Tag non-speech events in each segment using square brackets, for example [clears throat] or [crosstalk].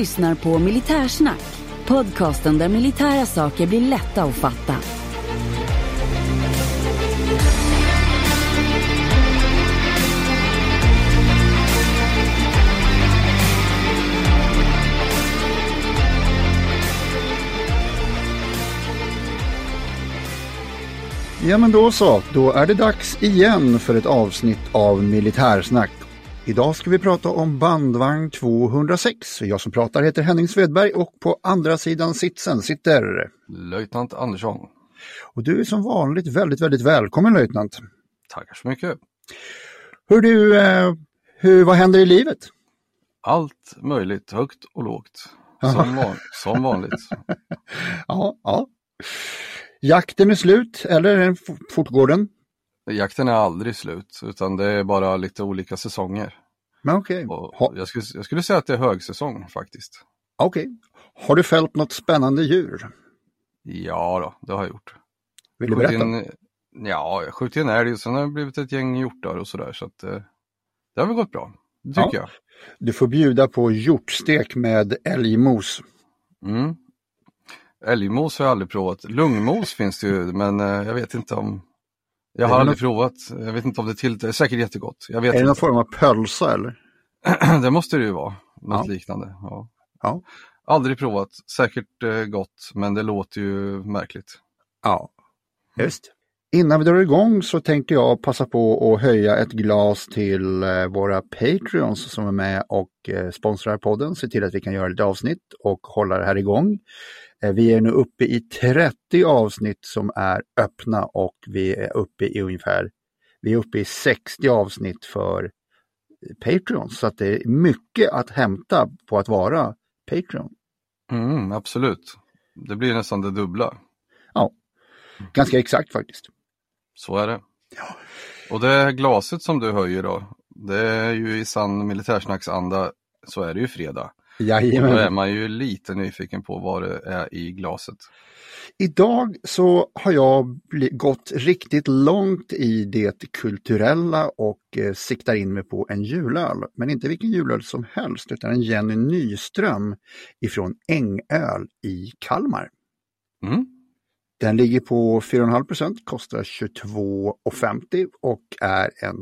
Lyssnar på Militärsnack. Podcasten där militära saker blir lätta att fatta. Ja men då så, då är det dags igen för ett avsnitt av Militärsnack. Idag ska vi prata om bandvagn 206. Jag som pratar heter Henning Svedberg och på andra sidan sitsen sitter... Löjtnant Andersson. Och du är som vanligt väldigt, väldigt välkommen löjtnant. Tackar så mycket. Hur du, eh, hur, vad händer i livet? Allt möjligt, högt och lågt. Som, van, som vanligt. [laughs] ja, ja. Jakten är slut eller fortgår den? Jakten är aldrig slut utan det är bara lite olika säsonger. Men okay. ha... jag, skulle, jag skulle säga att det är högsäsong faktiskt. Okej. Okay. Har du fällt något spännande djur? Ja, då, det har jag gjort. Vill du berätta? In, ja, jag skjutit en älg och sen har det blivit ett gäng hjortar och sådär. Så att, eh, det har väl gått bra, tycker ja. jag. Du får bjuda på hjortstek med älgmos. Mm. Älgmos har jag aldrig provat. Lungmos finns det ju, men eh, jag vet inte om jag har aldrig provat. Jag vet inte om det till. Det är säkert jättegott. Jag vet är det någon form av pölsa eller? [clears throat] det måste det ju vara. Något Ja. liknande. Ja. Ja. Aldrig provat. Säkert eh, gott, men det låter ju märkligt. Ja, just. Innan vi drar igång så tänkte jag passa på att höja ett glas till eh, våra Patreons som är med och eh, sponsrar podden, se till att vi kan göra lite avsnitt och hålla det här igång. Eh, Vi är nu uppe i 30 avsnitt som är öppna och vi är uppe i ungefär, vi är uppe i 60 avsnitt för Patreons. Så att det är mycket att hämta på att vara Patreon. Mm, absolut. Det blir nästan det dubbla. Ja, ganska exakt faktiskt. Så är det. Och det glaset som du höjer då, det är ju i sann militärsnacksanda så är det ju fredag. Och då är Jajamän. man ju lite nyfiken på vad det är i glaset. Idag så har jag gått riktigt långt i det kulturella och eh, siktar in mig på en julöl. Men inte vilken julöl som helst utan en Jenny Nyström ifrån Ängöl i Kalmar. Mm. Den ligger på 4,5 procent, kostar 22,50 och är en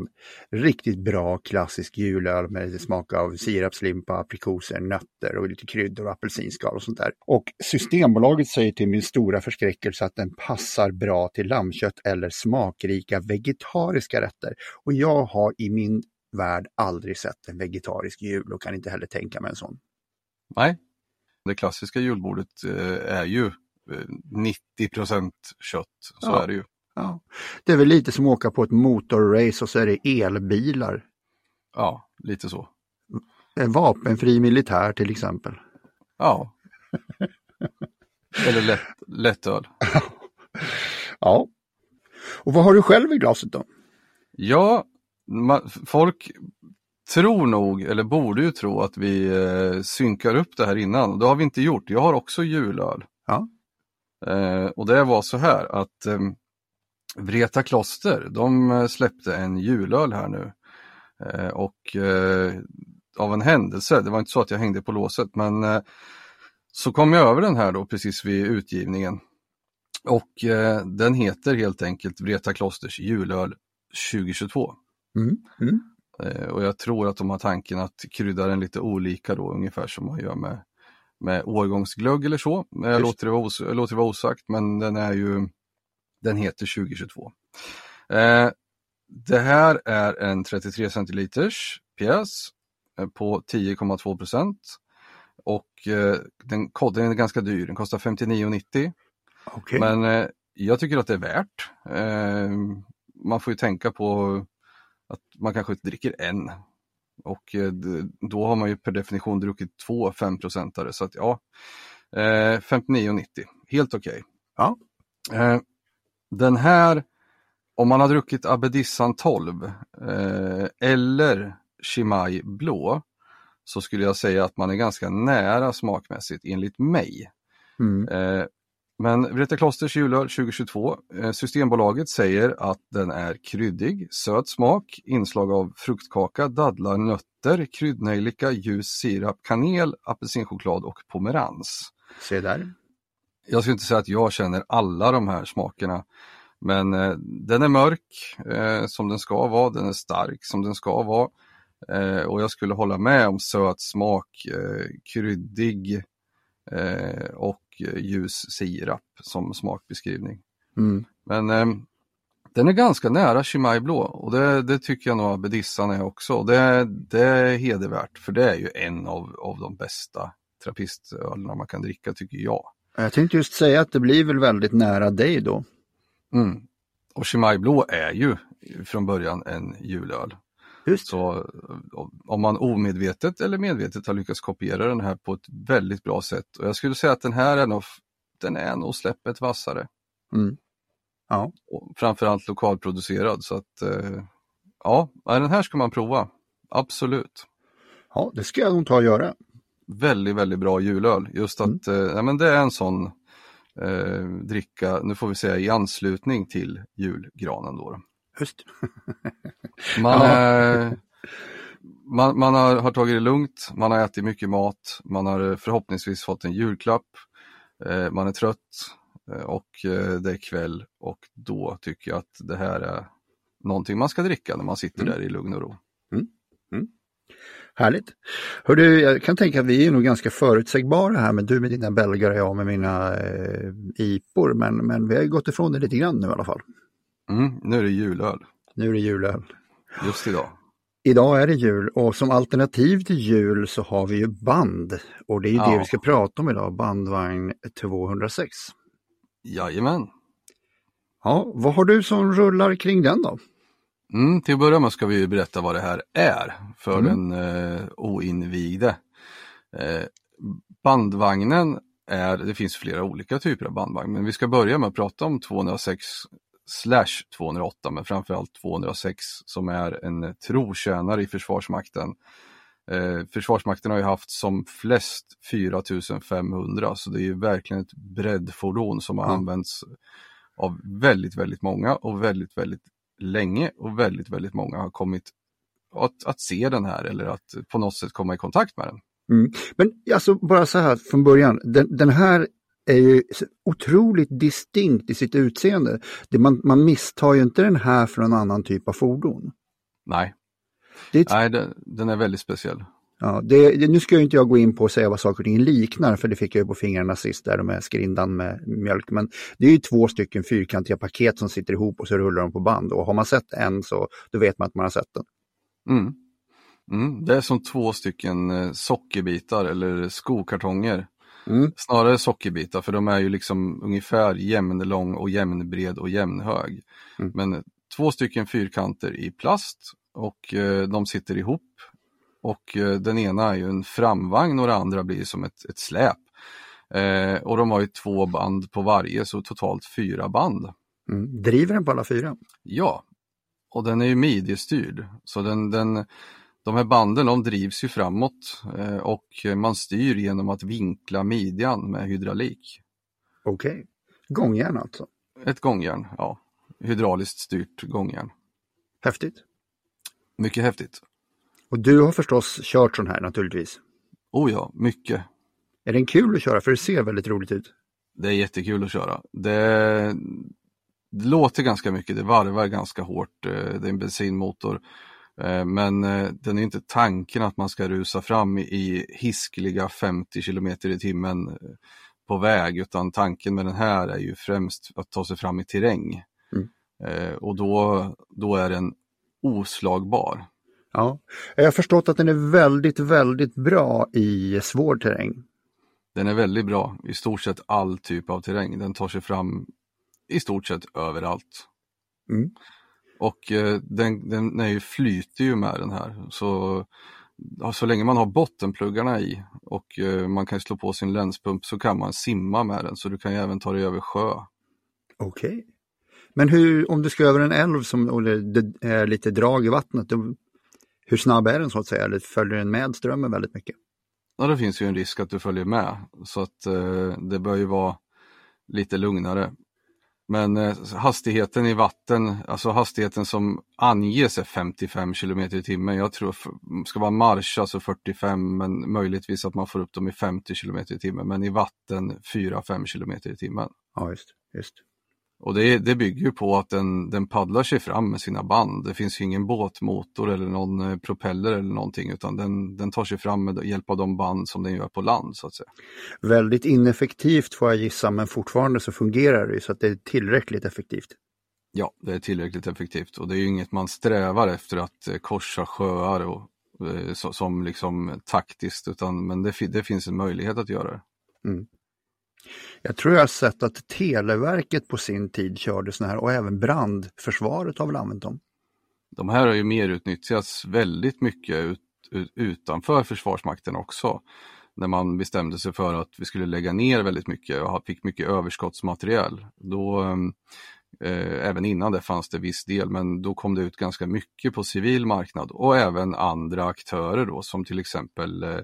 riktigt bra klassisk julöl med smak av sirapslimpa, aprikoser, nötter och lite kryddor och apelsinskal och sånt där. Och Systembolaget säger till min stora förskräckelse att den passar bra till lammkött eller smakrika vegetariska rätter. Och jag har i min värld aldrig sett en vegetarisk jul och kan inte heller tänka mig en sån. Nej, det klassiska julbordet eh, är ju eh, 90 kött, så Ja. är det ju. Ja. Det är väl lite som att åka på ett motorrace och så är det elbilar. Ja, lite så. En vapenfri militär till exempel. Ja. Eller lätt, lättöl. [laughs] Ja. Och vad har du själv i glaset då? Ja, ma- folk tror nog, eller borde ju tro att vi eh, synkar upp det här innan. Det har vi inte gjort. Jag har också julöl. Ja. Eh, och det var så här att eh, Vreta kloster, de eh, släppte en julöl här nu. Eh, och av en händelse, det var inte så att jag hängde på låset, men så kom jag över den här då precis vid utgivningen. Och den heter helt enkelt Vreta klosters julöl 2022. Mm. Mm. Och jag tror att de har tanken att krydda den lite olika då, ungefär som man gör med med årgångsglögg eller så. Jag låter det, vara os- låter det vara osagt men den är ju, den heter 2022. Eh, det här är en 33 centiliters pjäs eh, på 10,2 procent. Och eh, den, den är ganska dyr, den kostar 59,90. Okej. Men eh, jag tycker att det är värt. Eh, man får ju tänka på att man kanske inte dricker en. Och eh, då har man ju per definition druckit två 5-procentare. Så att ja, eh, 59,90. Helt okej. Ja. Eh, den här, om man har druckit Abedissan 12 eh, eller Chimay blå så skulle jag säga att man är ganska nära smakmässigt enligt mig. Mm. Men Vreta Klosters julöl 2022, eh, Systembolaget säger att den är kryddig, söt smak, inslag av fruktkaka, dadlar, nötter, kryddnejlika, ljus sirap, kanel, apelsinchoklad och pomerans. Se där. Jag ska inte säga att jag känner alla de här smakerna, men eh, den är mörk eh, som den ska vara, den är stark som den ska vara. Eh, och jag skulle hålla med om söt smak, kryddig eh, och ljus sirap som smakbeskrivning. Mm. Men eh, den är ganska nära Chimay blå och det, det tycker jag nog Abedissan är också. Det, det är hedervärt för det är ju en av, av de bästa trappistölerna man kan dricka tycker jag. Jag tänkte just säga att det blir väl väldigt nära dig då. Mm. Och Chimay blå är ju från början en julöl. Just. Så eh, om man omedvetet eller medvetet har lyckats kopiera den här på ett väldigt bra sätt. Och jag skulle säga att den här är nog, den är nog släppet vassare. Mm. Ja. Och framförallt lokalproducerad så att eh, ja, den här ska man prova. Absolut. ja, det ska jag nog ta och göra. Väldigt, väldigt bra julöl. Just att eh, ja, men det är en sån eh, dricka, nu får vi säga i anslutning till julgranen då. Just. [laughs] Man, Ja. man, man har, har tagit det lugnt, man har ätit mycket mat, man har förhoppningsvis fått en julklapp, eh, man är trött eh, och eh, det är kväll och då tycker jag att det här är någonting man ska dricka när man sitter Mm. där i lugn och ro. Härligt. Hör du, jag kan tänka att vi är nog ganska förutsägbara här, men du med dina belgare och jag med mina eh, IPor, men, men vi har gått ifrån det lite grann nu i alla fall. Mm, nu är det julöl, Nu är det julöl. just idag. Idag är det jul och som alternativ till jul så har vi ju band och det är ju det Ja. vi ska prata om idag, bandvagn 206. Jajamän. Ja, vad har du som rullar kring den då? Mm, till att börja med ska vi ju berätta vad det här är för Mm. den eh, oinvigde. Eh, bandvagnen är, det finns flera olika typer av bandvagn, men vi ska börja med att prata om 206 slash 208, men framförallt 206 som är en trotjänare i Försvarsmakten. Eh, Försvarsmakten har ju haft som flest 4500, så det är ju verkligen ett breddfordon som har Ja. använts av väldigt, väldigt många och väldigt, väldigt länge och väldigt, väldigt många har kommit att, att se den här eller att på något sätt komma i kontakt med den. Men alltså bara så här från början, den, den här är ju otroligt distinkt i sitt utseende. Det, man, man misstar ju inte den här för någon annan typ av fordon. Nej, ett Nej den, den är väldigt speciell. Ja, det, det, nu ska ju inte jag gå in på och säga vad saker och ting liknar, för det fick jag ju på fingrarna sist där med skrindan med mjölk. Men det är ju två stycken fyrkantiga paket som sitter ihop och så rullar de på band. Och har man sett en så då vet man att man har sett den. Mm. Mm. Det är som två stycken eh, sockerbitar eller skokartonger. Mm. Snarare sockerbitar för de är ju liksom ungefär jämnlång och jämnbred och jämnhög. Mm. Men två stycken fyrkanter i plast och eh, de sitter ihop. Och eh, den ena är ju en framvagn och det andra blir som ett, ett släp. Eh, och de har ju två band på varje så totalt fyra band. Mm. Driver den på alla fyra? Ja, och den är ju midjestyrd. Så den, den, de här banden de drivs ju framåt eh, och man styr genom att vinkla midjan med hydraulik. Okej. Gångjärn alltså. Ett gångjärn, ja. Hydrauliskt styrt gångjärn. Häftigt. Mycket häftigt. Och du har förstås kört sån här naturligtvis. Oh ja, mycket. Är den kul att köra? För det ser väldigt roligt ut. Det är jättekul att köra. Det, det låter ganska mycket, det varvar ganska hårt. eh, Det är en bensinmotor. Eh, men eh, den är inte tanken att man ska rusa fram i hiskeliga 50 km i timmen eh, på väg utan tanken med den här är ju främst att ta sig fram i terräng. Mm. Och då, då är den oslagbar. Ja, jag har förstått att den är väldigt, väldigt bra i svår terräng. Den är väldigt bra i stort sett all typ av terräng. Den tar sig fram i stort sett överallt. Mm. Och eh, den, den, den flyter ju med den här. Så, ja, så länge man har bottenpluggarna i och eh, man kan slå på sin länspump så kan man simma med den. Så du kan ju även ta dig över sjö. Okej. Okay. Men hur, om du ska över en älv som det är lite drag i vattnet, då, hur snabb är den så att säga? Eller följer den med strömmen väldigt mycket? Ja, det finns ju en risk att du följer med. Så att eh, det bör ju vara lite lugnare. Men eh, hastigheten i vatten, alltså hastigheten som anges är 55 km i timmen. Jag tror ska vara marsch alltså 45 men möjligtvis att man får upp dem i 50 km i timmen. Men i vatten 4-5 km i timmen. Ja, just, just. Och det, det bygger ju på att den, den paddlar sig fram med sina band. Det finns ingen båtmotor eller någon eh, propeller eller någonting utan den, den tar sig fram med hjälp av de band som den gör på land så att säga. Väldigt ineffektivt får jag gissa men fortfarande så fungerar det så att det är tillräckligt effektivt. Ja, det är tillräckligt effektivt och det är ju inget man strävar efter att eh, korsa sjöar och, eh, som liksom taktiskt utan men det, det finns en möjlighet att göra det. Mm. Jag tror jag har sett att Televerket på sin tid körde sådana här och även brandförsvaret har väl använt dem. De här har ju mer utnyttjats väldigt mycket ut, ut, utanför Försvarsmakten också. När man bestämde sig för att vi skulle lägga ner väldigt mycket och fick mycket överskottsmaterial. Då, ehm, eh, även innan det fanns det viss del, men då kom det ut ganska mycket på civil marknad och även andra aktörer då som till exempel eh,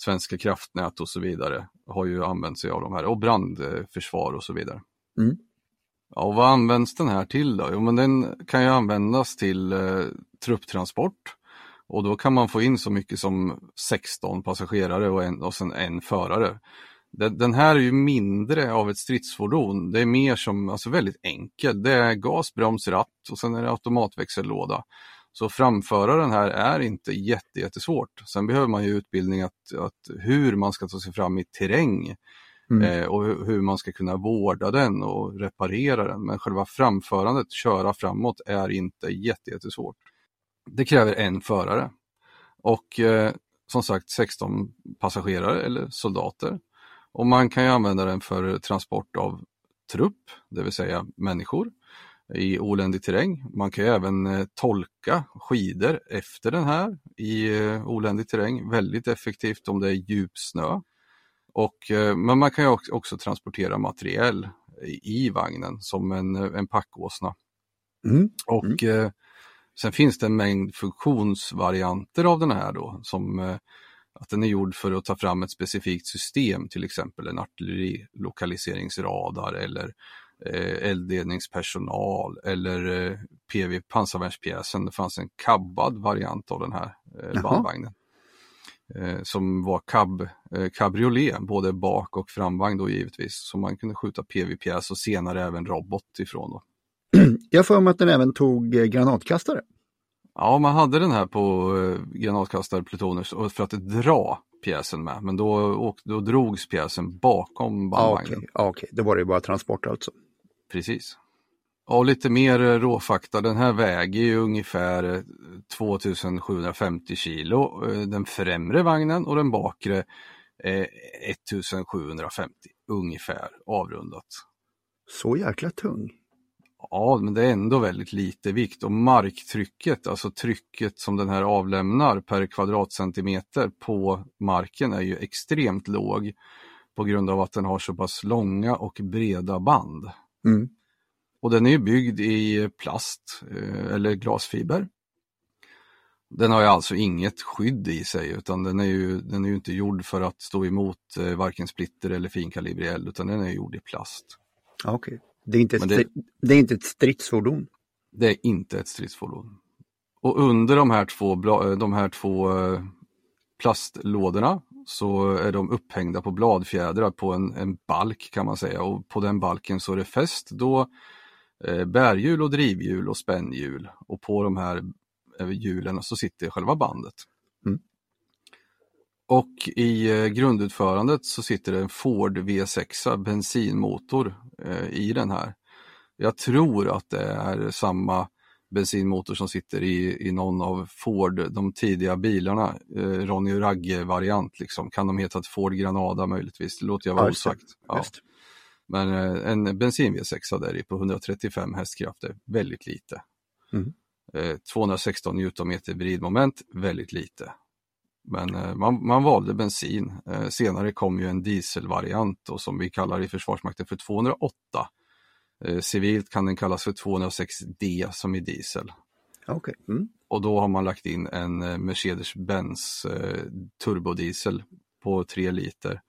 Svenska kraftnät och så vidare har ju använt sig av de här och brandförsvar och så vidare. Mm. Ja, och vad används den här till då? Jo, men den kan ju användas till eh, trupptransport och då kan man få in så mycket som 16 passagerare och, en, och sen en förare. Den, den här är ju mindre av ett stridsfordon. Det är mer som, alltså väldigt enkel. Det är gas, broms, ratt och sen är det automatväxellåda. Så framföra den här är inte jättesvårt. Sen behöver man ju utbildning att, att hur man ska ta sig fram i terräng mm. eh, och hur man ska kunna vårda den och reparera den. Men själva framförandet, köra framåt, är inte jättesvårt. Det kräver en förare och eh, som sagt 16 passagerare eller soldater. Och man kan ju använda den för transport av trupp, det vill säga människor i oländig terräng. Man kan även eh, tolka skidor efter den här i eh, oländig terräng. Väldigt effektivt om det är djup snö. Och, eh, men man kan också, också transportera materiell i, i vagnen som en, en packåsna. Mm. Och mm. sen finns det en mängd funktionsvarianter av den här då som att den är gjord för att ta fram ett specifikt system, till exempel en artillerilokaliseringsradar eller eh, eldledningspersonal eller eh, PV pansarvärnspjäsen. Det fanns en kabbad variant av den här eh, bandvagnen. Eh, som var cab, eh, cabriolet, både bak och framvagn då givetvis. Så man kunde skjuta PV-pjäs och senare även robot ifrån. Då. [clears throat] Jag får mig att den även tog eh, granatkastare. Ja, man hade den här på eh, granatkastarplutoner för att dra pjäsen med, men då, då drogs pjäsen bakom bandvagnen. Okej, okay, okay. då var det bara transport alltså. Precis. Och lite mer eh, råfakta, den här väger ju ungefär 2750 eh, kilo, eh, den främre vagnen och den bakre 1750 ungefär avrundat. Så jäkla tung? Ja, men det är ändå väldigt lite vikt och marktrycket, alltså trycket som den här avlämnar per kvadratcentimeter på marken är ju extremt låg på grund av att den har så pass långa och breda band. Mm. Och den är byggd i plast eh, eller glasfiber. Den har ju alltså inget skydd i sig utan den är ju, den är ju inte gjord för att stå emot eh, varken splitter eller finkalibrig eld utan den är gjord i plast. Okej, okay. det, är inte ett det, det är inte ett stridsfordon? Det är inte ett stridsfordon. Och under de här två, de här två eh, plastlådorna så är de upphängda på bladfjädrar på en, en balk kan man säga och på den balken så är det fäst då eh, bärhjul och drivhjul och spännhjul och på de här över hjulen så sitter själva bandet. Mm. Och i eh, grundutförandet så sitter det en Ford V6 bensinmotor eh, i den här. Jag tror att det är samma bensinmotor som sitter i, i någon av Ford, de tidiga bilarna, eh, Ronny och Ragge-variant. Liksom. Kan de heta Ford Granada möjligtvis? Det låter jag vara osagt. Ja. Men eh, en bensin V6 där i på 135 hästkrafter, väldigt lite. Mm. Eh, 216 Newtonmeter vridmoment, väldigt lite. Men eh, man, man valde bensin. Eh, senare kom ju en dieselvariant och som vi kallar i Försvarsmakten för 208. Eh, civilt kan den kallas för 206D som i diesel. Okej. Mm. Och då har man lagt in en eh, Mercedes-Benz eh, turbodiesel på 3 liter.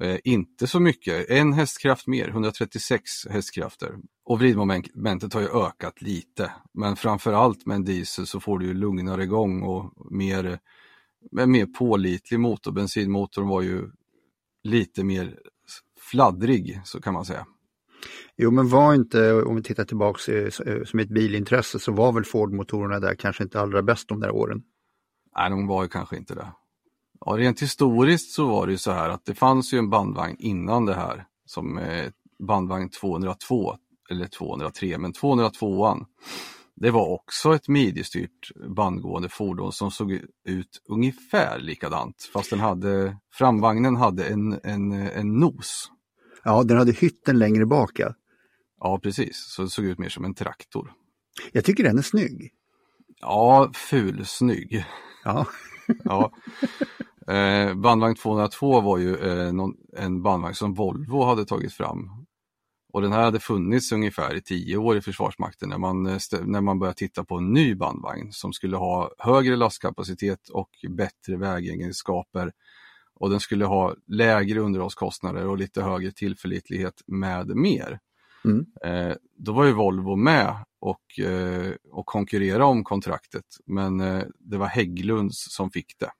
Eh, inte så mycket, en hästkraft mer, 136 hästkrafter. Och vridmomentet har ju ökat lite. Men framförallt med en diesel så får du ju lugnare gång och mer, mer pålitlig motor. Bensinmotorn var ju lite mer fladdrig, så kan man säga. Jo, men var inte, om vi tittar tillbaks eh, eh, som ett bilintresse, så var väl Ford-motorerna där kanske inte allra bäst de där åren. Nej, de var ju kanske inte det. Ja, rent historiskt så var det ju så här att det fanns ju en bandvagn innan det här som eh, bandvagn 202 eller 203, men 202an. Det var också ett midjestyrt bandgående fordon som såg ut ungefär likadant fast den hade, framvagnen hade en, en, en nos. Ja, den hade hytten längre bak. Ja. Ja precis, så det såg ut mer som en traktor. Jag tycker den är snygg. Ja, ful snygg. Ja, [laughs] Ja. Eh, bandvagn 202 var ju eh, någon, en bandvagn som Volvo hade tagit fram. Och den här hade funnits ungefär i tio år i Försvarsmakten när man, eh, när man började titta på en ny bandvagn som skulle ha högre lastkapacitet och bättre vägegenskaper. Och den skulle ha lägre underhållskostnader och lite högre tillförlitlighet med mer. Mm. Eh, då var ju Volvo med och, eh, och konkurrera om kontraktet men eh, det var Hägglunds som fick det.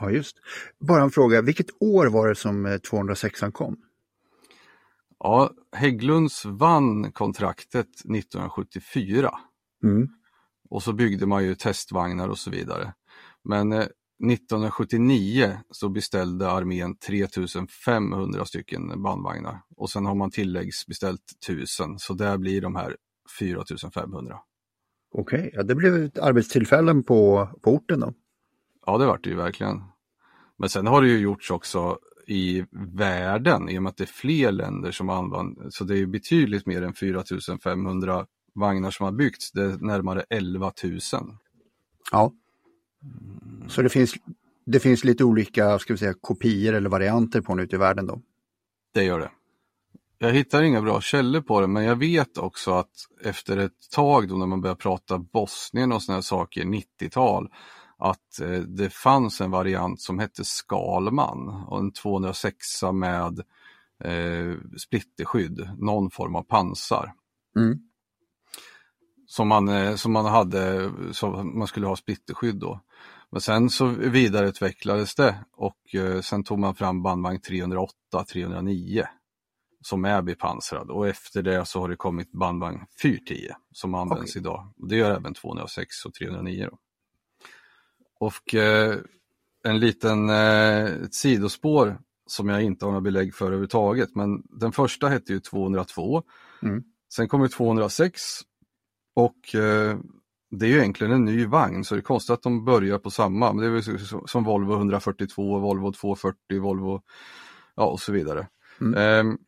ja just. Bara en fråga, vilket år var det som eh, 206 kom? Ja, Hägglunds vann kontraktet 1974 Mm. och så byggde man ju testvagnar och så vidare. Men eh, 1979 så beställde armén 3500 stycken bandvagnar och sen har man tilläggsbeställt 1000 så där blir de här 4500. Okej, ja, det blev ett arbetstillfällen på, på orten då. Ja, det vart det ju verkligen. Men sen har det ju gjorts också i världen i och med att det är fler länder som använder, så det är betydligt mer än 4500 vagnar som har byggts, det är närmare 11 000. Ja. Så det finns, det finns lite olika ska vi säga, kopior eller varianter på den ute i världen då. Det gör det. Jag hittar inga bra källor på det, men jag vet också att efter ett tag då när man börjar prata Bosnien och såna här saker, 90-tal, att eh, det fanns en variant som hette Skalman och en 206 med eh, splitterskydd, någon form av pansar. Mm. Som man, eh, som man hade, som man skulle ha splitterskydd då. Men sen så vidareutvecklades det och eh, sen tog man fram bandvagn 308, 309 som är bepansrad och efter det så har det kommit bandvagn 410 som används Okej. idag. Det gör även 206 och 309. Då. Och eh, en liten eh, ett sidospår som jag inte har några belägg för överhuvudtaget men den första hette ju 202. Mm. Sen kommer 206 och eh, det är ju egentligen en ny vagn så det är konstigt att de börjar på samma. Men det är som Volvo 142, Volvo 240, Volvo ja, och så vidare. Mm. Ehm,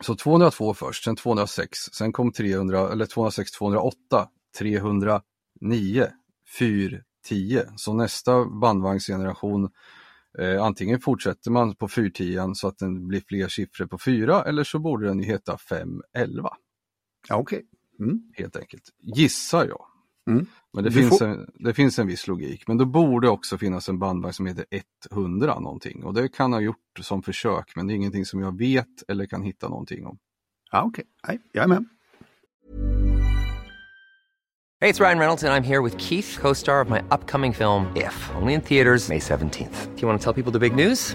så 202 först, sen 206, sen kom 300, eller 206, 208, 309, 410. Så nästa bandvagnsgeneration eh, antingen fortsätter man på 410 så att den blir fler siffror på 4 eller så borde den heta 511 Ja, okej. Mm. helt enkelt. Gissar jag. Mm. Men det finns, får- en, det finns en viss logik. Men då borde också finnas en bandvagn som heter 100 någonting. Och det kan ha gjort som försök men det är ingenting som jag vet eller kan hitta någonting om. Ja, okej. Nej, jag är med. Hey, it's Ryan Reynolds, and I'm here with Keith, co star of my upcoming film, If, only in theaters, May 17th. Do you want to tell people the big news?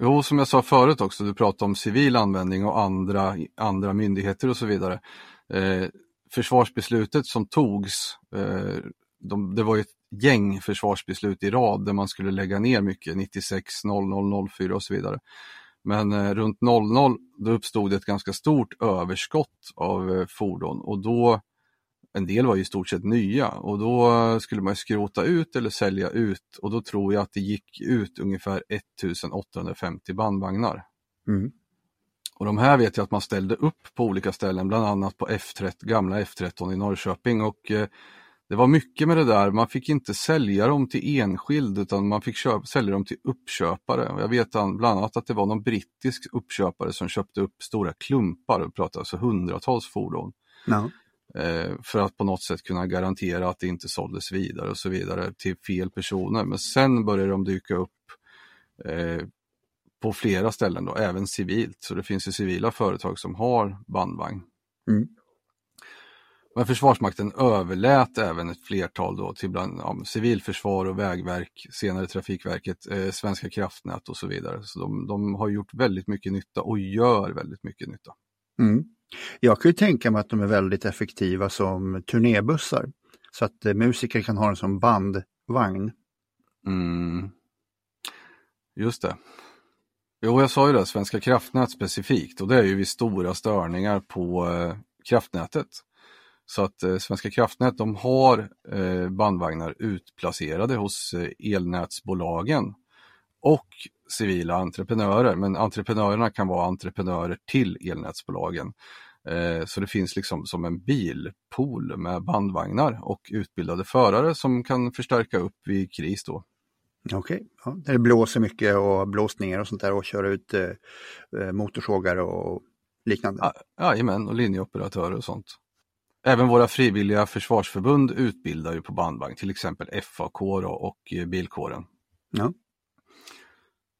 Jo, som jag sa förut också, du pratade om civil användning och andra, andra myndigheter och så vidare. Eh, försvarsbeslutet som togs, eh, de, det var ju ett gäng försvarsbeslut i rad där man skulle lägga ner mycket, 96, 00, 04 och så vidare. Men eh, runt 00 då uppstod ett ganska stort överskott av eh, fordon och då en del var ju i stort sett nya och då skulle man skrota ut eller sälja ut och då tror jag att det gick ut ungefär 1850 bandvagnar. Mm. Och de här vet jag att man ställde upp på olika ställen, bland annat på F13, gamla F13 i Norrköping och eh, det var mycket med det där, man fick inte sälja dem till enskild utan man fick köpa, sälja dem till uppköpare. Och jag vet bland annat att det var någon brittisk uppköpare som köpte upp stora klumpar, och pratade alltså hundratals fordon. Ja. Eh, för att på något sätt kunna garantera att det inte såldes vidare och så vidare till fel personer. Men sen började de dyka upp eh, på flera ställen, då, även civilt. Så det finns ju civila företag som har bandvagn. Mm. Men Försvarsmakten överlät även ett flertal då till bland ja, civilförsvar och vägverk, senare Trafikverket, eh, Svenska kraftnät och så vidare. Så de, de har gjort väldigt mycket nytta och gör väldigt mycket nytta. Mm. Jag kan ju tänka mig att de är väldigt effektiva som turnébussar. Så att eh, musiker kan ha den som bandvagn. Mm. Just det. Jo, jag sa ju det, Svenska kraftnät specifikt och det är ju vid stora störningar på eh, kraftnätet. Så att eh, Svenska kraftnät de har eh, bandvagnar utplacerade hos eh, elnätsbolagen och civila entreprenörer. Men entreprenörerna kan vara entreprenörer till elnätsbolagen. Eh, så det finns liksom som en bilpool med bandvagnar och utbildade förare som kan förstärka upp vid kris då. Okej, ja, när det blåser mycket och blåsningar och sånt där och köra ut eh, eh motorsågar och liknande. Ja, Jajamän, och linjeoperatörer och sånt. Även våra frivilliga försvarsförbund utbildar ju på bandvagn, till exempel FAK och eh, bilkåren. Ja.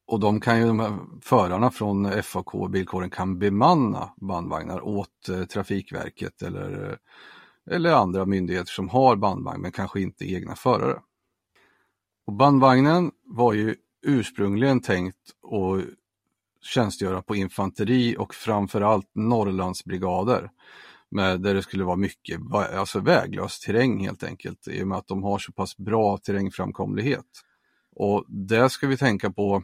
Och de kan ju, de här förarna från FAK och bilkåren kan bemanna bandvagnar åt eh, Trafikverket eller, eh, eller andra myndigheter som har bandvagn men kanske inte egna förare. Och bandvagnen var ju ursprungligen tänkt att tjänstgöra på infanteri och framförallt Norrlandsbrigader. Med, där det skulle vara mycket alltså väglös terräng helt enkelt i och med att de har så pass bra terrängframkomlighet. Och det ska vi tänka på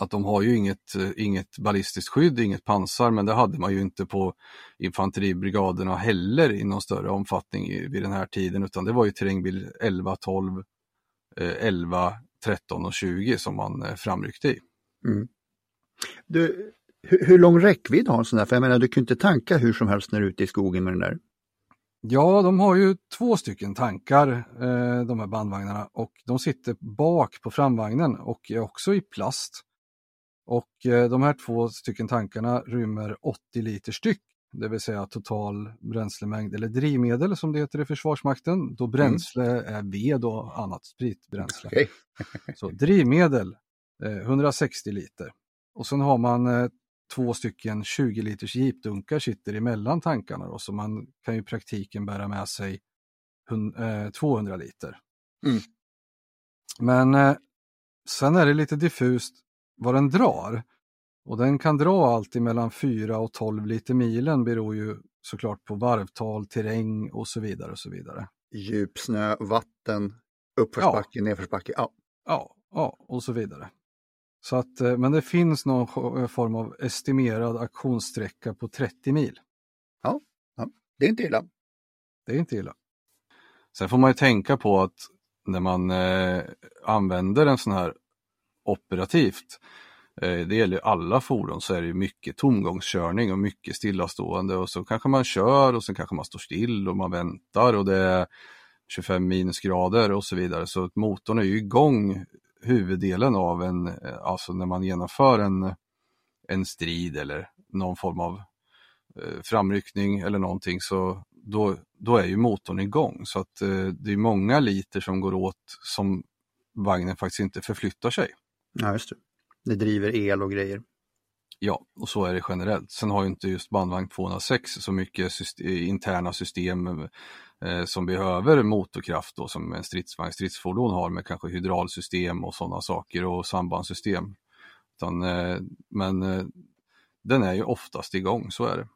att de har ju inget, inget ballistiskt skydd, inget pansar, men det hade man ju inte på infanteribrigaderna heller i någon större omfattning vid den här tiden, utan det var ju terrängbil 11, 12, 11, 13 och 20 som man eh, framryckte i. Mm. Du, hur, hur, lång räckvidd har en sån där? För jag menar, du kan inte tanka hur som helst när du är ute i skogen med den där. Ja, de har ju två stycken tankar, eh, de här bandvagnarna, och de sitter bak på framvagnen och är också i plast. Och eh, de här två stycken tankarna rymmer 80 liter styck, det vill säga total bränslemängd eller drivmedel som det heter i Försvarsmakten, då mm. bränsle mm. är ved och annat spritbränsle. Okay. Så drivmedel eh, 160 liter. Och sen har man eh, två stycken 20 liters jeepdunkar sitter emellan tankarna då, så man kan i praktiken bära med sig 200 eh, liter. Mm. Men eh, sen är det lite diffust vad den drar. Och den kan dra alltid mellan 4 och 12 liter milen beror ju såklart på varvtal, terräng och så vidare. och så vidare. Djup snö, vatten, uppförsbacke, ja. nedförsbacke. Ja. ja, ja, och så vidare. Så att, eh, men det finns någon form av estimerad aktionssträcka på 30 mil. Ja, ja, det är inte illa. Det är inte illa. Sen får man ju tänka på att när man eh, använder en sån här operativt, eh, det gäller alla fordon, så är det mycket tomgångskörning och mycket stillastående och så kanske man kör och sen kanske man står still och man väntar och det är 25 minusgrader och så vidare. Så motorn är ju igång huvuddelen av en, eh, alltså när man genomför en, en strid eller någon form av eh, framryckning eller någonting så då, då är ju motorn igång. Så att det är många liter som går åt som vagnen faktiskt inte förflyttar sig. Ja, just det. Det driver el och grejer. Ja, och så är det generellt. Sen har ju inte just bandvagn 206 så mycket system, interna system eh, som behöver motorkraft då, som en stridsvagn, stridsfordon har med kanske hydraulsystem och sådana saker och sambandssystem. Utan, eh, men eh, den är ju oftast igång, så är det.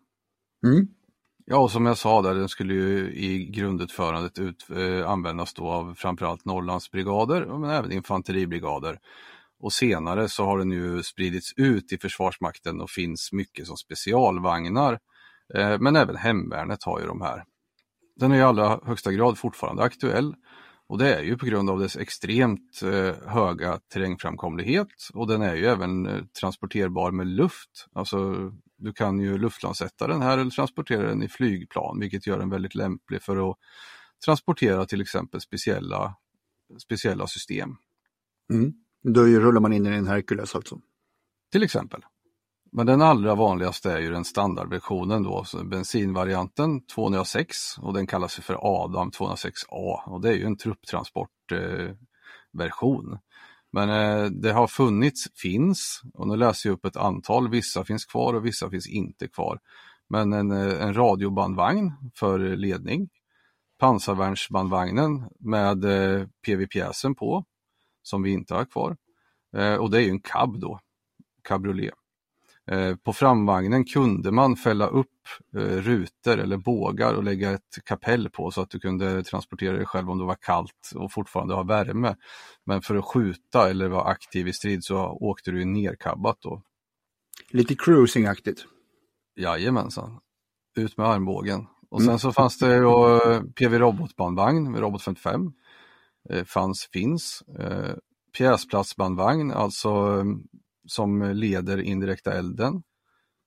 Mm. Ja, och som jag sa där, den skulle ju i grundutförandet ut, eh, användas då av framförallt Norrlandsbrigader men även infanteribrigader. Och senare så har den ju spridits ut i Försvarsmakten och finns mycket som specialvagnar. Eh, men även hemvärnet har ju de här. Den är i allra högsta grad fortfarande aktuell och det är ju på grund av dess extremt eh, höga terrängframkomlighet och den är ju även eh, transporterbar med luft. Alltså du kan ju luftlandsätta den här eller transportera den i flygplan vilket gör den väldigt lämplig för att transportera till exempel speciella, speciella system. Mm. Då rullar man in i en Hercules alltså? Till exempel. Men den allra vanligaste är ju den standardversionen då, bensinvarianten 206 och den kallas för Adam 206A och det är ju en trupptransportversion. Eh, Men eh, det har funnits, finns, och nu läser jag upp ett antal, vissa finns kvar och vissa finns inte kvar. Men en, eh, en radiobandvagn för ledning, pansarvärnsbandvagnen med eh, PV-pjäsen på, som vi inte har kvar. Eh, och det är ju en cab då, cabriolet. Eh, på framvagnen kunde man fälla upp eh, rutor eller bågar och lägga ett kapell på så att du kunde transportera dig själv om det var kallt och fortfarande ha värme. Men för att skjuta eller vara aktiv i strid så åkte du nerkabbat då. Lite cruisingaktigt. Jajamensan. Ut med armbågen. Och sen mm. så fanns det då PV Robotbandvagn, Robot 55. Eh, fanns, finns. Eh, pjäsplatsbandvagn, alltså eh, som leder indirekta elden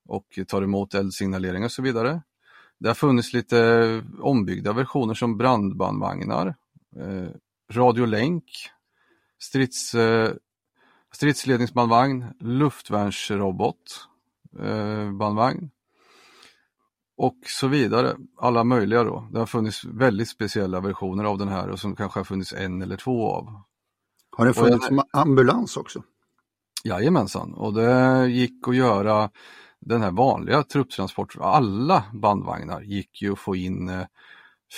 och tar emot eldsignalering och så vidare. Det har funnits lite ombyggda versioner som brandbandvagnar, eh, radiolänk, strids, eh, stridsledningsbandvagn, luftvärnsrobot, eh, bandvagn och så vidare. Alla möjliga då. Det har funnits väldigt speciella versioner av den här och som kanske har funnits en eller två av. Har det funnits jag... ambulans också? Jajamensan, och det gick att göra den här vanliga trupptransport, alla bandvagnar gick ju att få in eh,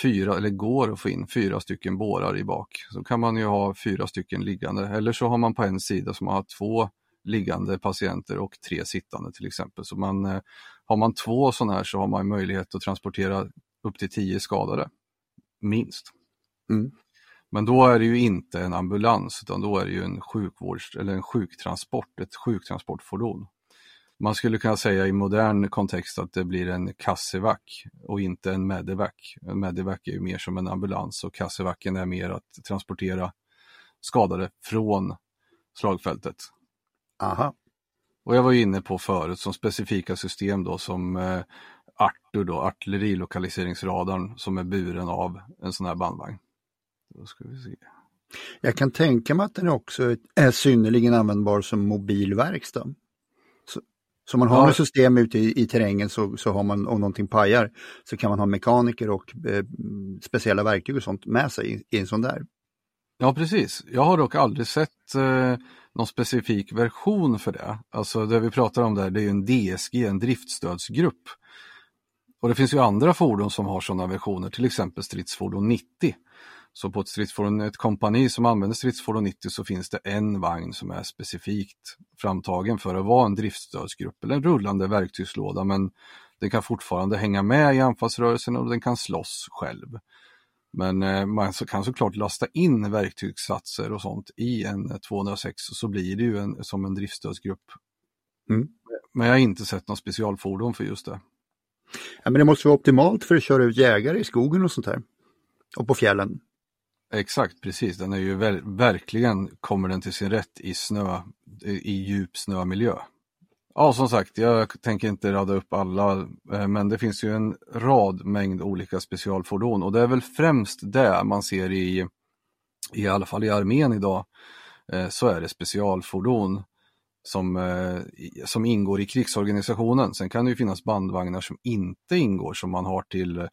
fyra, eller går att få in fyra stycken bårar i bak. Så kan man ju ha fyra stycken liggande eller så har man på en sida som har två liggande patienter och tre sittande till exempel. Så man, eh, har man två sådana här så har man möjlighet att transportera upp till tio skadade, minst. Mm. Men då är det ju inte en ambulans utan då är det ju en sjukvårds eller en sjuktransport, ett sjuktransportfordon. Man skulle kunna säga i modern kontext att det blir en kassevac och inte en medevac. En medevac är ju mer som en ambulans och kassevacen är mer att transportera skadade från slagfältet. Aha. Och jag var inne på förut som specifika system då som eh, Artur då, artillerilokaliseringsradarn som är buren av en sån här bandvagn. Då ska vi se. Jag kan tänka mig att den också är synnerligen användbar som mobilverkstad. Så, så man har ja. ett system ute i, i terrängen så, så har man, om någonting pajar, så kan man ha mekaniker och eh, speciella verktyg och sånt med sig i, i, en sån där. Ja precis, jag har dock aldrig sett eh, någon specifik version för det. Alltså det vi pratar om där det är en DSG, en driftstödsgrupp. Och det finns ju andra fordon som har sådana versioner, till exempel stridsfordon 90 så på ett stridsfordon, ett kompani som använder stridsfordon 90 så finns det en vagn som är specifikt framtagen för att vara en driftstödsgrupp eller en rullande verktygslåda men den kan fortfarande hänga med i anfallsrörelsen och den kan slåss själv. Men eh, man kan såklart lasta in verktygssatser och sånt i en 206 så blir det ju en, som en driftstödsgrupp. Mm. Men jag har inte sett något specialfordon för just det. Ja, men det måste vara optimalt för att köra ut jägare i skogen och sånt här. Och på fjällen. Exakt, precis. Den är ju ver verkligen kommer den till sin rätt i snö, i djup snömiljö. Ja, som sagt, jag tänker inte rada upp alla, eh, men det finns ju en rad mängd olika specialfordon och det är väl främst det man ser i, i alla fall i armén idag, eh, så är det specialfordon som, eh, som ingår i krigsorganisationen. Sen kan det ju finnas bandvagnar som inte ingår som man har till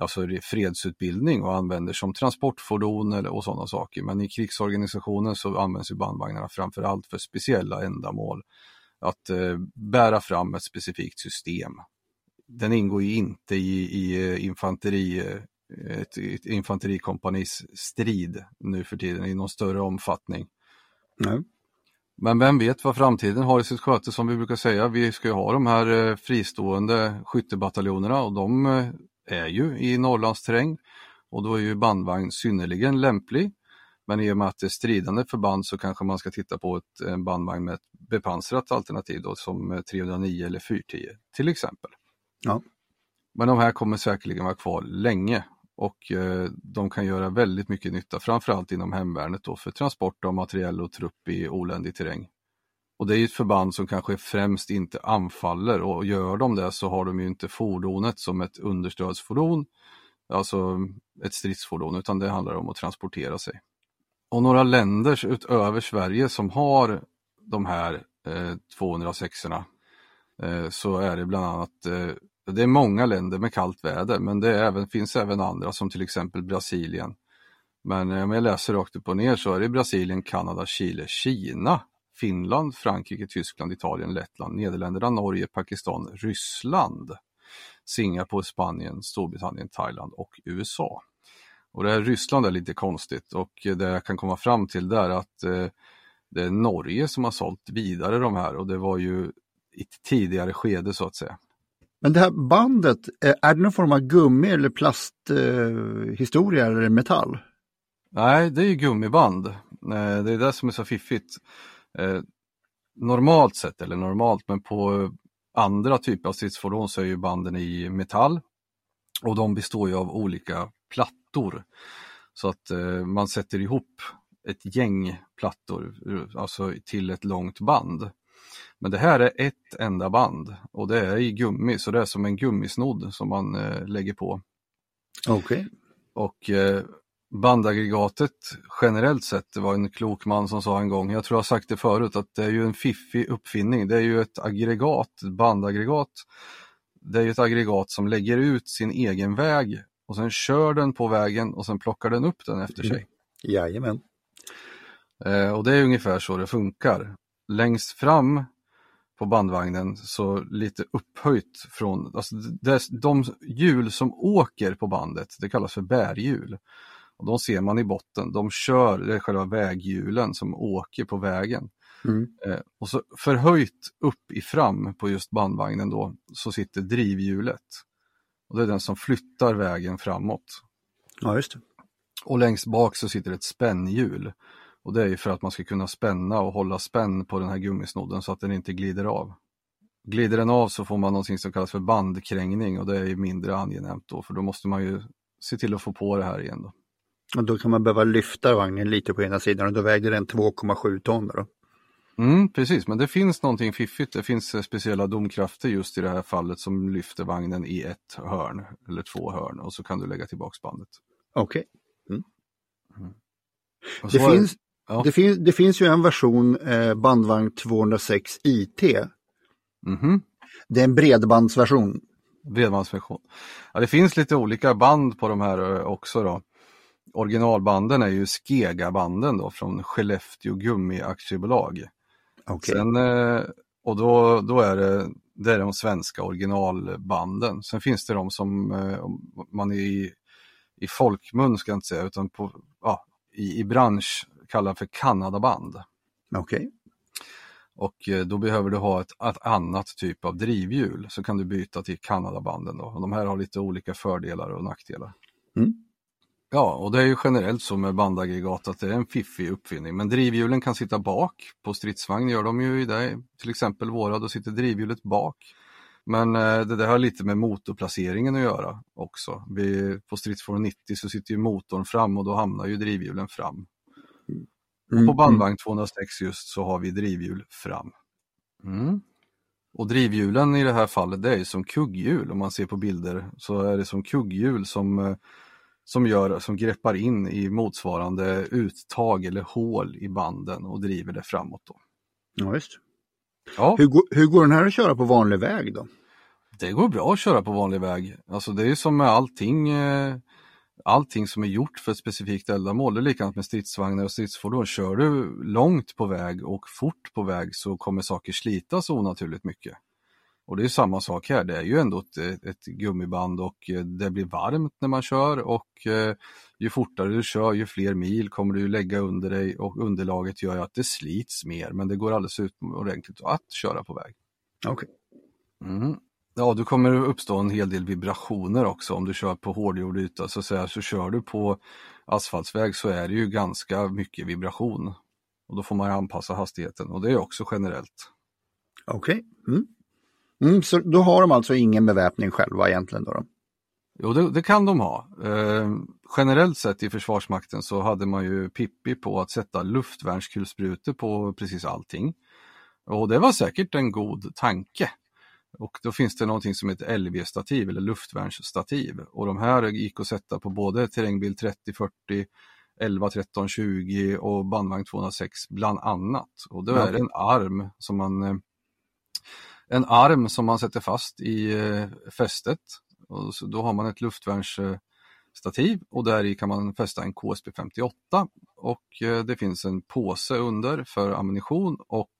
alltså fredsutbildning och använder som transportfordon eller, och sådana saker. Men i krigsorganisationen så används ju bandvagnarna framförallt för speciella ändamål. Att eh, bära fram ett specifikt system. Den ingår ju inte i, i eh, infanteri, eh, ett, ett infanterikompanis strid nu för tiden i någon större omfattning. Nej. Men vem vet vad framtiden har i sitt sköte som vi brukar säga. Vi ska ju ha de här eh, fristående skyttebataljonerna och de är ju i Norrlandsterräng och då är ju bandvagn synnerligen lämplig. Men i och med att det är stridande förband så kanske man ska titta på ett, en bandvagn med ett bepansrat alternativ då, som 309 eller 410 till exempel. Ja. Men de här kommer säkerligen vara kvar länge och eh, de kan göra väldigt mycket nytta, framförallt inom hemvärnet då, för transport av materiell och trupp i oländig terräng. Och det är ett förband som kanske främst inte anfaller och gör de det så har de ju inte fordonet som ett understödsfordon, alltså ett stridsfordon, utan det handlar om att transportera sig. Och några länder utöver Sverige som har de här eh, 206 erna eh, så är det bland annat, eh, det är många länder med kallt väder men det även, finns även andra som till exempel Brasilien. Men eh, om jag läser rakt upp och ner så är det Brasilien, Kanada, Chile, Kina Finland, Frankrike, Tyskland, Italien, Lettland, Nederländerna, Norge, Pakistan, Ryssland, Singapore, Spanien, Storbritannien, Thailand och USA. Och det här Ryssland är lite konstigt och det jag kan komma fram till där är att eh, det är Norge som har sålt vidare de här och det var ju i ett tidigare skede så att säga. Men det här bandet, eh, är det någon form av gummi eller plasthistoria eh, eller metall? Nej, det är ju gummiband. Eh, det är det som är så fiffigt. Eh, normalt sett, eller normalt, men på andra typer av stridsfordon så är ju banden i metall och de består ju av olika plattor. Så att man sätter ihop ett gäng plattor, alltså till ett långt band. Men det här är ett enda band och det är i gummi, så det är som en gummisnodd som man eh, lägger på. Okej. Okay. Och eh, bandaggregatet generellt sett, det var en klok man som sa en gång, jag tror jag sagt det förut, att det är ju en fiffig uppfinning. Det är ju ett aggregat, bandaggregat. Det är ju ett aggregat som lägger ut sin egen väg och sen kör den på vägen och sen plockar den upp den efter sig. Jajamän. Eh, och det är ungefär så det funkar. Längst fram på bandvagnen så lite upphöjt från, alltså de hjul som åker på bandet, det kallas för bärhjul. Och de ser man i botten, de kör, det är själva väghjulen som åker på vägen. Mm. Eh, och så förhöjt upp i fram på just bandvagnen då så sitter drivhjulet. Och det är den som flyttar vägen framåt. Ja, just det. Och längst bak så sitter ett spännhjul. Och det är ju för att man ska kunna spänna och hålla spänn på den här gummisnodden så att den inte glider av. Glider den av så får man någonting som kallas för bandkrängning och det är mindre angenämt då för då måste man ju se till att få på det här igen. Då. Och då kan man behöva lyfta vagnen lite på ena sidan och då väger den 2,7 ton. Då. Mm, precis, men det finns någonting fiffigt. Det finns speciella domkrafter just i det här fallet som lyfter vagnen i ett hörn eller två hörn och så kan du lägga tillbaks bandet. Okej. Okay. Mm. Mm. Det, finns, ja. det, finns, det finns ju en version eh, bandvagn 206 IT. Mm Det är en bredbandsversion. Bredbandsversion. Ja, det finns lite olika band på de här eh, också. då originalbanden är ju Skega-banden då från Skellefteå Gummi Aktiebolag. Okay. Sen, eh, och då, då är det, det är de svenska originalbanden. Sen finns det de som eh, man i, i folkmun ska jag inte säga, utan på, ja, i, i bransch kallar för Kanadaband. Okej. Okay. Och eh, då behöver du ha ett, ett, annat typ av drivhjul så kan du byta till Kanadabanden. Då. Och de här har lite olika fördelar och nackdelar. Mm. Ja, och det är ju generellt så med bandaggregat att det är en fiffig uppfinning. Men drivhjulen kan sitta bak. På stridsvagn gör de ju i det. Till exempel våra, då sitter drivhjulet bak. Men eh, det där har lite med motorplaceringen att göra också. Vi, på stridsfordon 90 så sitter ju motorn fram och då hamnar ju drivhjulen fram. Mm, Och på bandvagn 206 just så har vi drivhjul fram. Mm. Och drivhjulen i det här fallet det är som kugghjul om man ser på bilder så är det som kugghjul som, eh, som, gör, som greppar in i motsvarande uttag eller hål i banden och driver det framåt. Då. Ja, just. Ja, Hur, går- hur går den här att köra på vanlig väg då? det går bra att köra på vanlig väg. Alltså det är som med allting, eh, allting som är gjort för ett specifikt ändamål. Det är likadant med stridsvagnar och stridsfordon. Kör du långt på väg och fort på väg så kommer saker slitas onaturligt mycket. Och det är samma sak här, det är ju ändå ett, ett gummiband och eh, det blir varmt när man kör och eh, ju fortare du kör ju fler mil kommer du lägga under dig och underlaget gör ju att det slits mer men det går alldeles utomordentligt att köra på väg. Okej. Mm. Ja, du kommer att uppstå en hel del vibrationer också om du kör på hårdgjord yta. Så, att säga, så kör du på asfaltsväg så är det ju ganska mycket vibration. Och då får man anpassa hastigheten och det är också generellt. Okej. Mm. Mm, så då har de alltså ingen beväpning själva egentligen då? då? Jo, det, det kan de ha. Eh, generellt sett i Försvarsmakten så hade man ju Pippi på att sätta luftvärnskulsprutor på precis allting. Och det var säkert en god tanke. Och då finns det någonting som heter LV-stativ eller luftvärnsstativ. Och de här gick att sätta på både terrängbil 30, 40, 11, 13, 20 och bandvagn 206 bland annat. Och då är det en arm som man eh, en arm som man sätter fast i eh, fästet. Och så då har man ett luftvärnsstativ och där i kan man fästa en KSP 58 och eh, det finns en påse under för ammunition och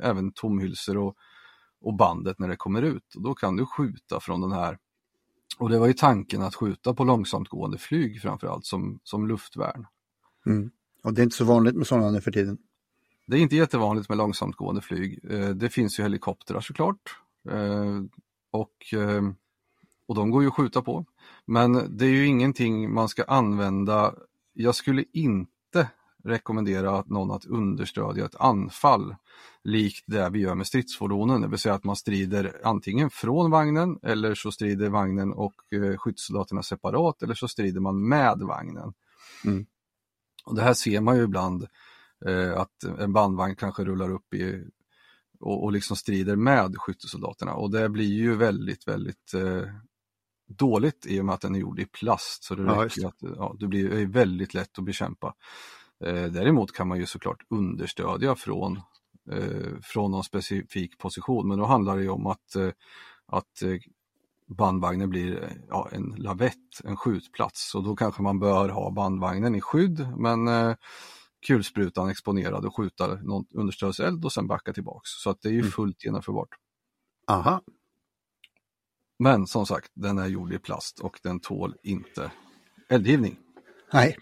även tomhylsor och, och bandet när det kommer ut. Och då kan du skjuta från den här. Och det var ju tanken att skjuta på långsamtgående flyg framförallt som, som luftvärn. Mm. Och det är inte så vanligt med sådana nu för tiden. Det är inte jättevanligt med långsamtgående flyg. Eh, Det finns ju helikoptrar såklart. Eh, Och, eh, och de går ju att skjuta på. Men det är ju ingenting man ska använda. Jag skulle inte rekommendera att någon att understödja ett anfall likt det vi gör med stridsfordonen, det vill säga att man strider antingen från vagnen eller så strider vagnen och eh, skyddssoldaterna separat eller så strider man med vagnen. Mm. Och Det här ser man ju ibland eh, att en bandvagn kanske rullar upp i och, och liksom strider med skyttesoldaterna och det blir ju väldigt, väldigt eh, dåligt i och med att den är gjord i plast så det Ja, räcker att ja, det blir väldigt lätt att bekämpa. Eh, däremot kan man ju såklart understödja från, eh, från någon specifik position men då handlar det ju om att, eh, att bandvagnen blir ja, en lavett, en skjutplats och då kanske man bör ha bandvagnen i skydd men kulsprutan exponerad och skjuta någon understödseld och sen backa tillbaks. Så att det är ju Mm. fullt genomförbart. Aha. Men som sagt, den är gjord i plast och den tål inte eldgivning. Nej.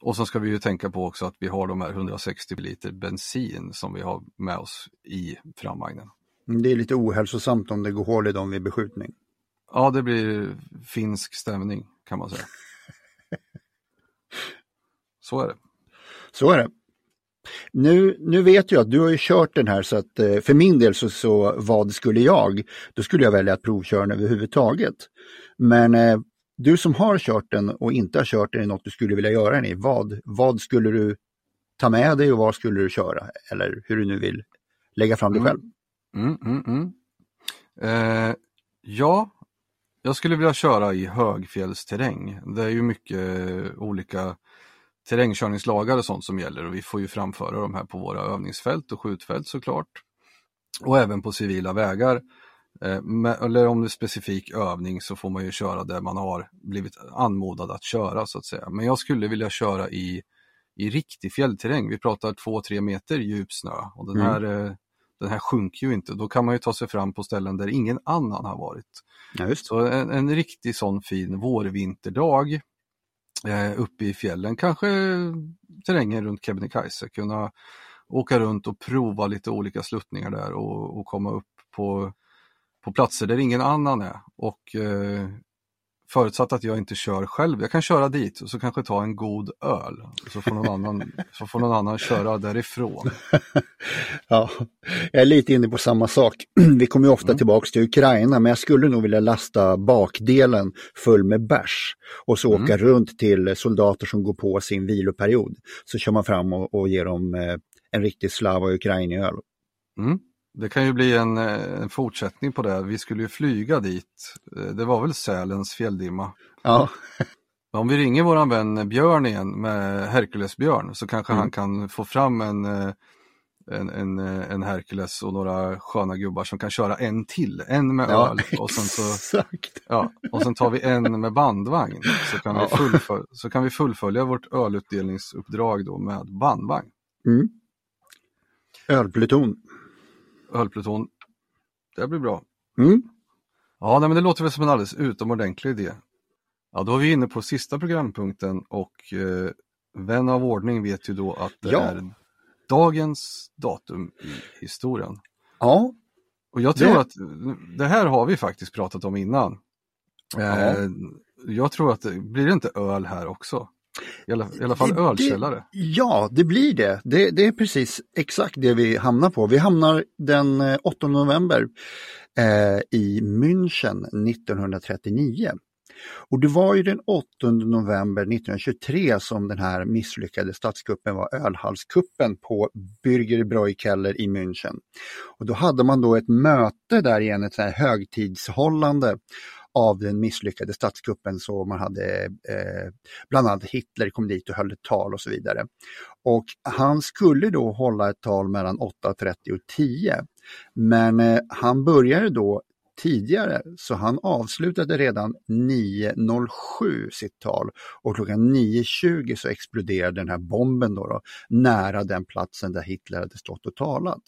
Och så ska vi ju tänka på också att vi har de här 160 liter bensin som vi har med oss i framvagnen. Mm, Det är lite ohälsosamt om det går hål i dem vid beskjutning. Ja, det blir finsk stämning kan man säga. [laughs] Så är det. Så är det. Nu, nu vet jag att du har ju kört den här så att eh, för min del så, så vad skulle jag? Då skulle jag välja att provköra den överhuvudtaget. Men eh, du som har kört den och inte har kört den i något du skulle vilja göra den i, vad, vad skulle du ta med dig och vad skulle du köra? Eller hur du nu vill lägga fram det Mm. själv. Mm, mm, mm. Eh, ja, jag skulle vilja köra i högfjällsterräng. Det är ju mycket olika terrängkörningslagar och sånt som gäller och vi får ju framföra de här på våra övningsfält och skjutfält såklart. Och även på civila vägar. Eh, eller om det är specifik övning så får man ju köra där man har blivit anmodad att köra så att säga. Men jag skulle vilja köra i, i riktig fjällterräng. Vi pratar 2-3 meter djup snö och den Mm. här eh, den här sjunker ju inte. Då kan man ju ta sig fram på ställen där ingen annan har varit. Ja. Så en, en riktig sån fin vårvinterdag eh, uppe i fjällen, kanske terrängen runt Kebnekaise, kunna åka runt och prova lite olika sluttningar där och, och komma upp på, på platser där ingen annan är och eh, Förutsatt att jag inte kör själv. Jag kan köra dit och så kanske ta en god öl. Så får någon annan, så får någon annan köra därifrån. [laughs] ja, jag är lite inne på samma sak. [clears throat] Vi kommer ofta mm. tillbaka till Ukraina, men jag skulle nog vilja lasta bakdelen full med bärs och så mm. åka runt till soldater som går på sin viloperiod. Så kör man fram och, och ger dem eh, en riktig Slava Ukraini-öl. Mm. Det kan ju bli en, eh, en, fortsättning på det. Vi skulle ju flyga dit. Eh, det var väl Sälens fjälldimma. Ja. Om vi ringer våran vän Björn igen med Herkulesbjörn så kanske mm. han kan få fram en, eh, en, en, en Herkules och några sköna gubbar som kan köra en till, en med ja, öl. Och sen, så, ja, och sen tar vi en med bandvagn så kan, ja. vi, fullfölja, så kan vi fullfölja vårt ölutdelningsuppdrag då med bandvagn. Mm. Ölpluton ölpluton. Det blir bra. Mm. Ja, nej, men det låter väl som en alldeles utomordentlig idé. Ja, då är vi inne på sista programpunkten och eh, vän av ordning vet ju då att det ja. är dagens datum i historien. Ja. Och jag tror det... att det här har vi faktiskt pratat om innan. Ja. Eh, jag tror att det blir det inte öl här också? I alla, i alla fall det, ölkällare. ja, det blir det. det. det. är precis exakt det vi hamnar på. Vi hamnar den 8 eh, november eh, i München 1939. Och det var ju den 8 november 1923 som den här misslyckade statskuppen var ölhalskuppen på Bürger Bräukeller i München. Och då hade man då ett möte där igen, ett högtidshållande av den misslyckade statskuppen så man hade eh, bland annat Hitler kom dit och höll ett tal och så vidare. Och han skulle då hålla ett tal mellan 8.30 och 10. Men eh, han började då tidigare så han avslutade redan 9.07 sitt tal och klockan 9.20 så exploderade den här bomben då, då nära den platsen där Hitler hade stått och talat.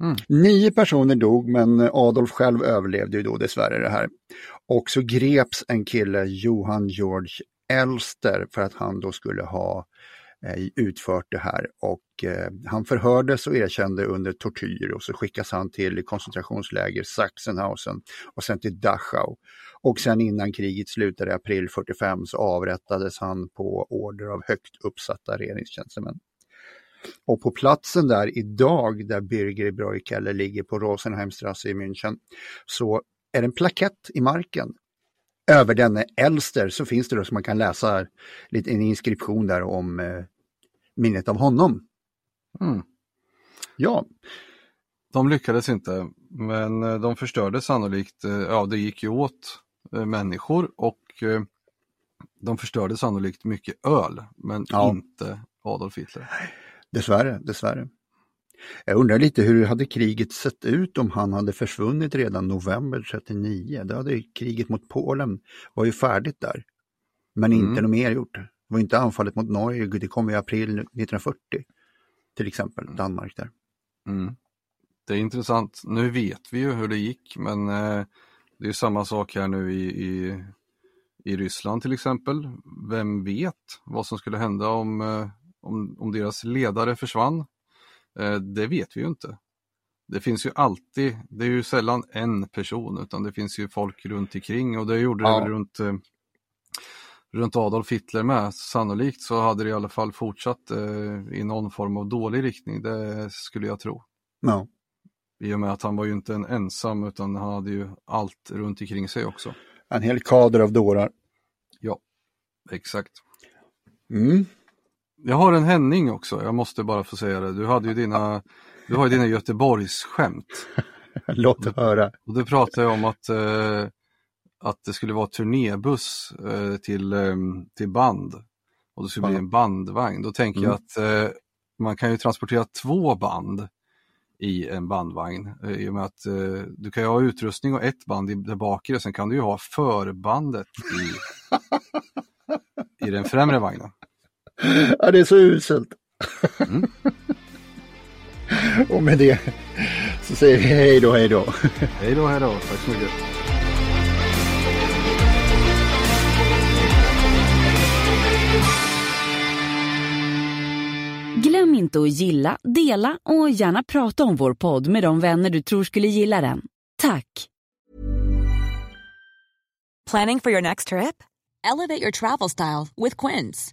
Mm. Nio personer dog men Adolf själv överlevde ju då dessvärre det här. Och så greps en kille, Johan George Elster, för att han då skulle ha eh, utfört det här och eh, han förhördes och erkände under tortyr och så skickas han till koncentrationsläger Sachsenhausen och sen till Dachau. Och sen innan kriget slutade i april 45 så avrättades han på order av högt uppsatta regeringstjänstemän. Och på platsen där idag där Birger Breukeller ligger på Rosenheimstrasse i München så är det en plakett i marken. Över denne Elster så finns det då som man kan läsa lite en inskription där om eh, minnet av honom. Mm. Ja. De lyckades inte, men eh, de förstörde sannolikt, eh, ja det gick ju åt eh, människor och de förstörde sannolikt mycket öl, men ja. inte Adolf Hitler. Dessvärre, dessvärre. Jag undrar lite hur hade kriget sett ut om han hade försvunnit redan november 39? Då hade kriget mot Polen var ju färdigt där. Men inte mm. något mer gjort. Det var inte anfallet mot Norge, det kom i april 1940. Till exempel, mm. Danmark där. Mm. Det är intressant. Nu vet vi ju hur det gick men eh, det är samma sak här nu i, i, i Ryssland till exempel. Vem vet vad som skulle hända om eh, om, om deras ledare försvann, eh, det vet vi ju inte. Det finns ju alltid, det är ju sällan en person utan det finns ju folk runt omkring och det gjorde ja. det runt, eh, runt Adolf Hitler med. Sannolikt så hade det i alla fall fortsatt eh, i någon form av dålig riktning, det skulle jag tro. Ja. I och med att han var ju inte en ensam utan han hade ju allt runt omkring sig också. En hel kader av dårar. Ja, exakt. Mm. Jag har en Henning också, jag måste bara få säga det. Du hade ju dina, du har ju dina Göteborgsskämt. [laughs] Låt höra. Och du pratade om att, eh, att det skulle vara turnébuss eh, till, eh, till band. Och det skulle bli en bandvagn. Då tänker mm. jag att eh, man kan ju transportera två band i en bandvagn. Eh, I och med att eh, du kan ju ha utrustning och ett band i, där bakre, sen kan du ju ha förbandet i, [laughs] i den främre vagnen. Ja, det är så uselt. Mm. [laughs] Och med det så säger vi hej då, hej då. Hej då, hej då. Tack så mycket. Glöm inte att gilla, dela och gärna prata om vår podd med de vänner du tror skulle gilla den. Tack! Planning for your next trip? Elevate your travel style with Quince.